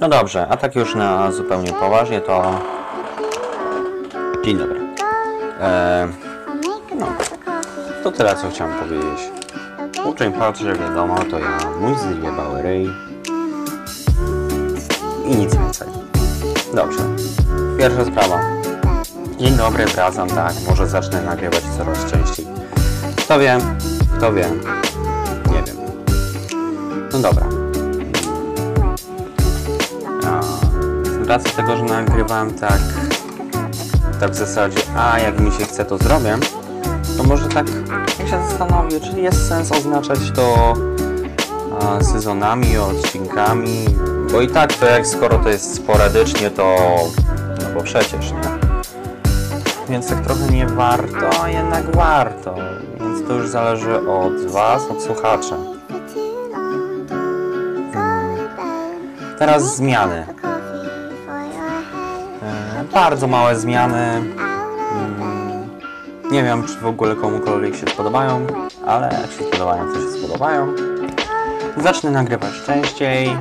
No dobrze, a tak już na zupełnie poważnie to... Dzień dobry. E, no, to tyle co chciałem powiedzieć. Uczeń patrzy, wiadomo, to ja, mój zjebały ryj. I nic więcej. Dobrze. Pierwsza sprawa. Dzień dobry, wracam, tak, może zacznę nagrywać coraz częściej. Kto wie, kto wie, nie wiem. No dobra. Racji tego, że nagrywałem tak, tak w zasadzie, a jak mi się chce, to zrobię, to może tak się zastanowię, czy jest sens oznaczać to a, sezonami, odcinkami, bo i tak to jak skoro to jest sporadycznie, to no bo przecież, nie? Więc tak trochę nie warto, a jednak warto. Więc to już zależy od Was, od słuchaczy. Hmm. Teraz zmiany. Bardzo małe zmiany. Mm, Nie wiem, czy w ogóle komukolwiek się spodobają, ale jak się spodobają, to się spodobają. Zacznę nagrywać częściej,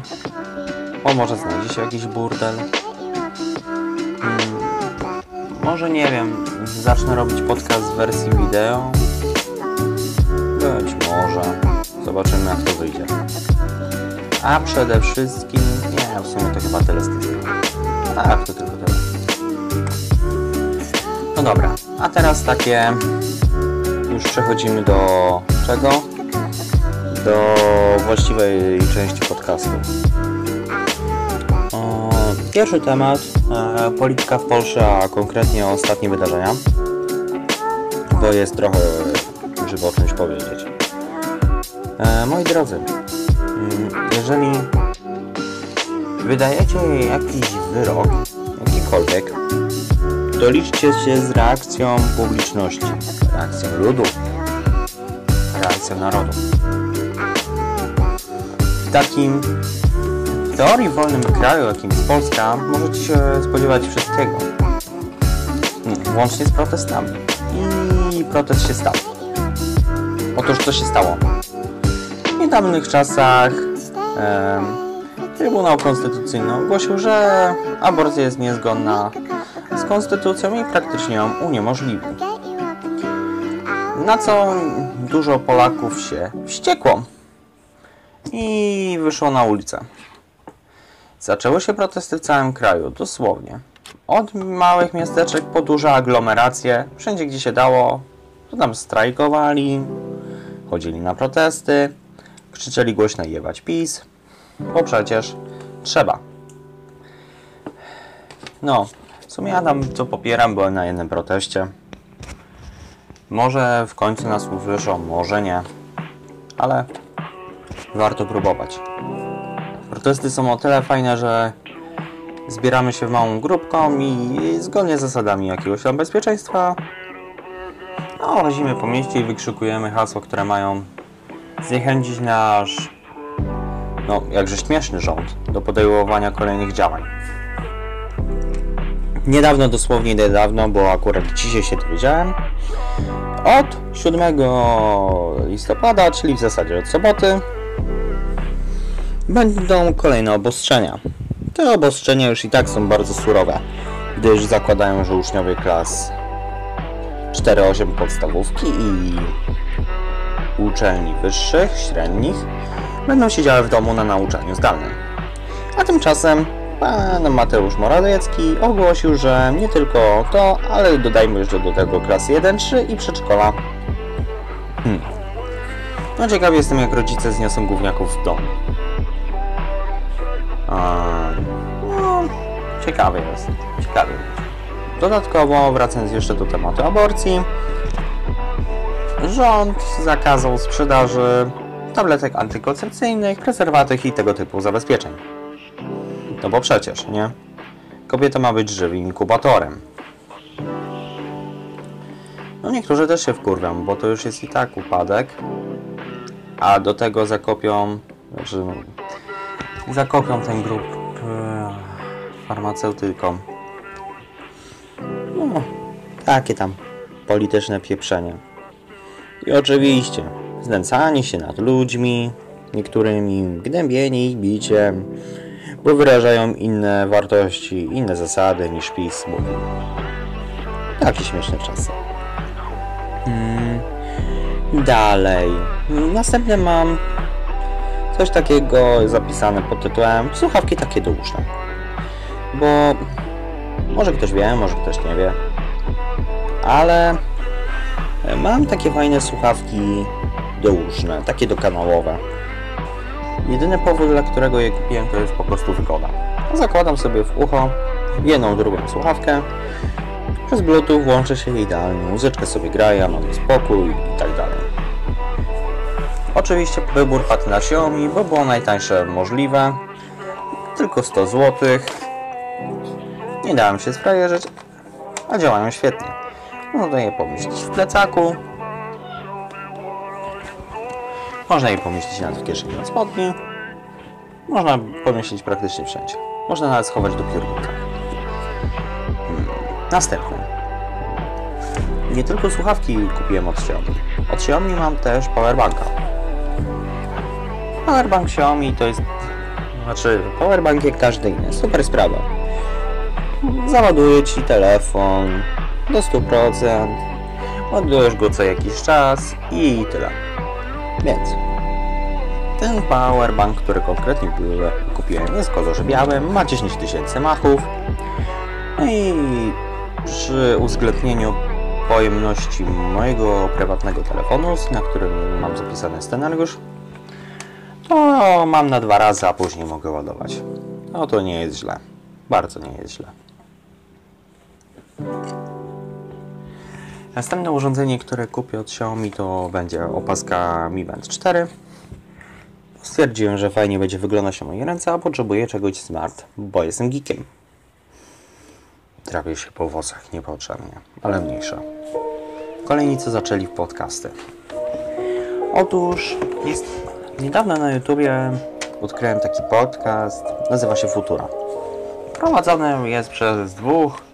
bo może znajdzie się jakiś burdel. Mm, Może nie wiem, zacznę robić podcast w wersji wideo. Być może. Zobaczymy jak to wyjdzie. A przede wszystkim, nie, w sumie to chyba tyle z zmian. Tak, to tylko. No dobra, a teraz takie... Już przechodzimy do czego? Do właściwej części podcastu. Pierwszy temat, e, polityka w Polsce, a konkretnie ostatnie wydarzenia, bo jest trochę, żeby o czymś powiedzieć. E, moi drodzy, mm, jeżeli wydajecie jakiś wyrok, jakikolwiek, to liczcie się z reakcją publiczności, reakcją ludu, reakcją narodu. W takim teorii wolnym kraju, jakim jest Polska, możecie się spodziewać wszystkiego. Hmm, Włącznie z protestami. I protest się stał. Otóż co się stało? W niedawnych czasach em, Trybunał Konstytucyjny ogłosił, że aborcja jest niezgodna konstytucją i praktycznie ją uniemożliwi. Na co dużo Polaków się wściekło i wyszło na ulicę. Zaczęły się protesty w całym kraju, dosłownie. Od małych miasteczek po duże aglomeracje, wszędzie gdzie się dało, to tam strajkowali, chodzili na protesty, krzyczeli głośno jebać PiS, bo przecież trzeba. No, sumie ja tam co popieram, byłem na jednym proteście. Może w końcu nas usłyszą, może nie, ale warto próbować. Protesty są o tyle fajne, że zbieramy się w małą grupką i zgodnie z zasadami jakiegoś tam bezpieczeństwa no, łazimy po mieście i wykrzykujemy hasła, które mają zniechęcić nasz no, jakże śmieszny rząd do podejmowania kolejnych działań. Niedawno, dosłownie niedawno, bo akurat dzisiaj się dowiedziałem, od 7 listopada, czyli w zasadzie od soboty, będą kolejne obostrzenia. Te obostrzenia już i tak są bardzo surowe, gdyż zakładają, że uczniowie klas 4-8 podstawówki i uczelni wyższych, średnich będą siedziały w domu na nauczaniu zdalnym. A tymczasem pan Mateusz Morawiecki ogłosił, że nie tylko to, ale dodajmy jeszcze do tego klasy 1-3 i przedszkola. Hmm. No ciekawy jestem, jak rodzice zniosą gówniaków w domu. No, ciekawy jest. Ciekawy. Dodatkowo, wracając jeszcze do tematu aborcji, rząd zakazał sprzedaży tabletek antykoncepcyjnych, prezerwatyw i tego typu zabezpieczeń. No bo przecież, nie? Kobieta ma być żywym inkubatorem. No niektórzy też się wkurwią, bo to już jest i tak upadek, a do tego zakopią, znaczy zakopią ten grup e, farmaceutykom. No, takie tam polityczne pieprzenie. I oczywiście znęcanie się nad ludźmi, niektórymi gnębienie ich biciem, bo wyrażają inne wartości, inne zasady niż PiS mówi. Takie śmieszne czasy. Mm. Dalej. Następnie mam coś takiego zapisane pod tytułem słuchawki takie dłużne. Bo może ktoś wie, może ktoś nie wie, ale mam takie fajne słuchawki dołużne, takie dokanałowe. Jedyny powód, dla którego je kupiłem, to jest po prostu wygoda. Zakładam sobie w ucho jedną, drugą słuchawkę, przez bluetooth włączę się idealnie, muzyczkę sobie gra, ja mam spokój i tak dalej. Oczywiście wybór padł na Xiaomi, bo było najtańsze możliwe, tylko 100 zł. Nie dałem się sfrajerzyć, a działają świetnie. Można je pomieścić w plecaku, można je pomieścić nawet w kieszeni na spodni, można pomieścić praktycznie wszędzie. Można nawet schować do piórnika. Hmm. Nie tylko słuchawki kupiłem od Xiaomi. Od Xiaomi mam też powerbanka. Powerbank Xiaomi to jest... Znaczy, powerbank jak każdy inny. Super sprawa. Załaduje Ci telefon do 100%. Ładujesz go co jakiś czas i tyle. Więc ten powerbank, który konkretnie kupiłem jest w kolorze białym, ma 10 tysięcy machów no i przy uwzględnieniu pojemności mojego prywatnego telefonu, na którym mam zapisany scenariusz, to mam na dwa razy, a później mogę ładować. No to nie jest źle. Bardzo nie jest źle. Następne urządzenie, które kupię od Xiaomi to będzie opaska Mi Band 4. Stwierdziłem, że fajnie będzie wyglądać na moje ręce, a potrzebuję czegoś smart, bo jestem geekiem. Trafię się po włosach niepotrzebnie, ale mniejsza. Kolejnicy zaczęli w podcasty. Otóż jest niedawno na YouTubie odkryłem taki podcast, nazywa się Futura. Prowadzony jest przez dwóch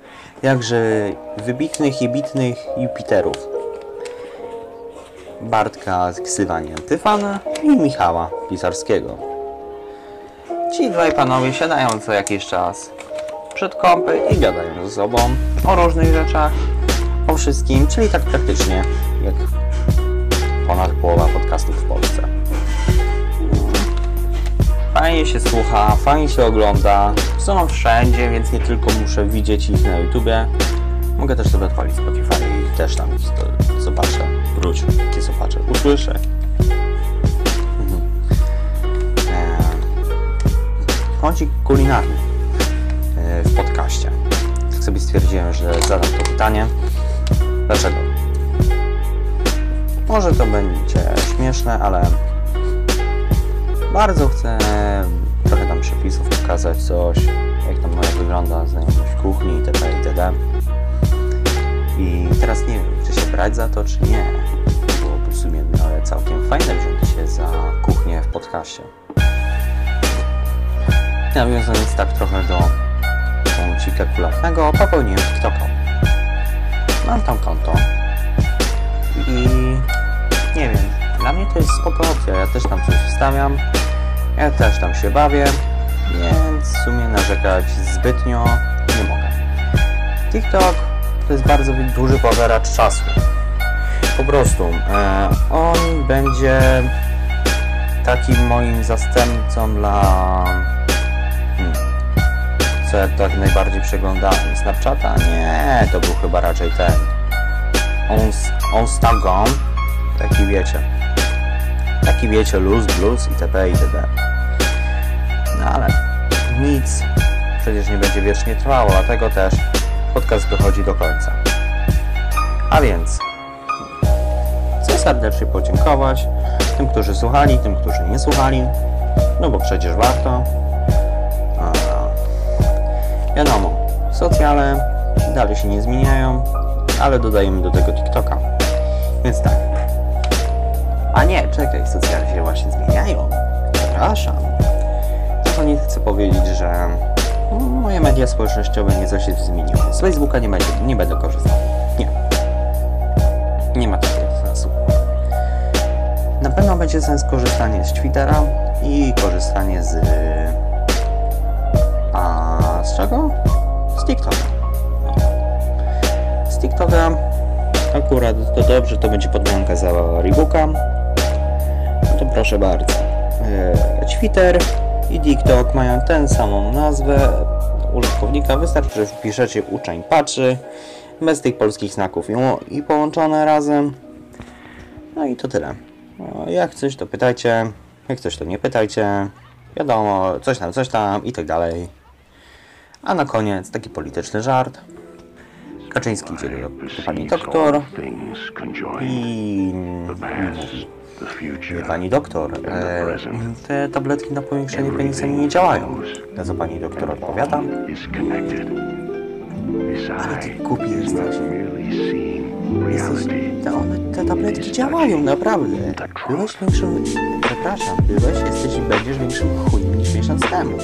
jakże wybitnych i bitnych Jupiterów. Bartka z ksywanie Antyfana i Michała Pisarskiego. Ci dwaj panowie siadają co jakiś czas przed kąpy i gadają ze sobą o różnych rzeczach, o wszystkim, czyli tak praktycznie jak ponad połowa podcastów w Polsce. Fajnie się słucha, fajnie się ogląda. Są wszędzie, więc nie tylko muszę widzieć ich na YouTubie. Mogę też sobie odpalić Spotify i też tam zobaczę. Wróć, jakie zobaczę. Usłyszę. Mhm. Kącik kulinarny e, w podcaście. Tak sobie stwierdziłem, że zadam to pytanie. Dlaczego? Może to będzie śmieszne, ale bardzo chcę trochę tam przepisów pokazać coś, jak tam moja wygląda znajomość kuchni itd. itd. I teraz nie wiem, czy się brać za to, czy nie. Byłoby w sumie ale całkiem fajne wziąć się za kuchnię w podcaście. Nawiązując tak trochę do kącika kulatnego, popełniłem TikToka. Mam tam konto i nie wiem, dla mnie to jest spoko opcja, ja też tam coś wstawiam, ja też tam się bawię, więc w sumie narzekać zbytnio nie mogę. TikTok to jest bardzo duży pożeracz czasu. Po prostu e, on będzie takim moim zastępcą dla hmm, co ja tak najbardziej przeglądałem. Snapchata? Nie, to był chyba raczej ten Instagram, taki wiecie taki wiecie, luz, blues itp. itd. No ale nic przecież nie będzie wiecznie trwało, dlatego też podcast dochodzi do końca. A więc chcę serdecznie podziękować tym, którzy słuchali, tym, którzy nie słuchali, no bo przecież warto. A, wiadomo, socjale dalej się nie zmieniają, ale dodajemy do tego TikToka. Więc tak. A nie, czekaj, socjale się właśnie zmieniają. Przepraszam. To nie chcę powiedzieć, że moje media społecznościowe nieco się zmieniły. Z Facebooka nie, będzie, nie będę korzystał. Nie. Nie ma takiego sensu. Na pewno będzie sens korzystanie z Twittera i korzystanie z A z czego? Z TikToka. Z TikToka akurat to dobrze, to będzie podmianka za Rebooka. To proszę bardzo. E, Twitter i TikTok mają tę samą nazwę użytkownika. Wystarczy, że wpiszecie uczeń patrzy bez tych polskich znaków i, połączone razem. No i to tyle. No, jak coś to pytajcie, jak coś to nie pytajcie. Wiadomo, coś tam, coś tam i tak dalej. A na koniec taki polityczny żart. Kaczyński idzie do, pani doktor i mówi Pani doktor, e, te tabletki na powiększenie penisa nie działają. Na co pani doktor odpowiada? Ale ty głupi jesteś. Jesteś, te, one, te tabletki działają, naprawdę. Byłeś większym, przepraszam, byłeś, jesteś i będziesz większym chujem niż miesiąc temu.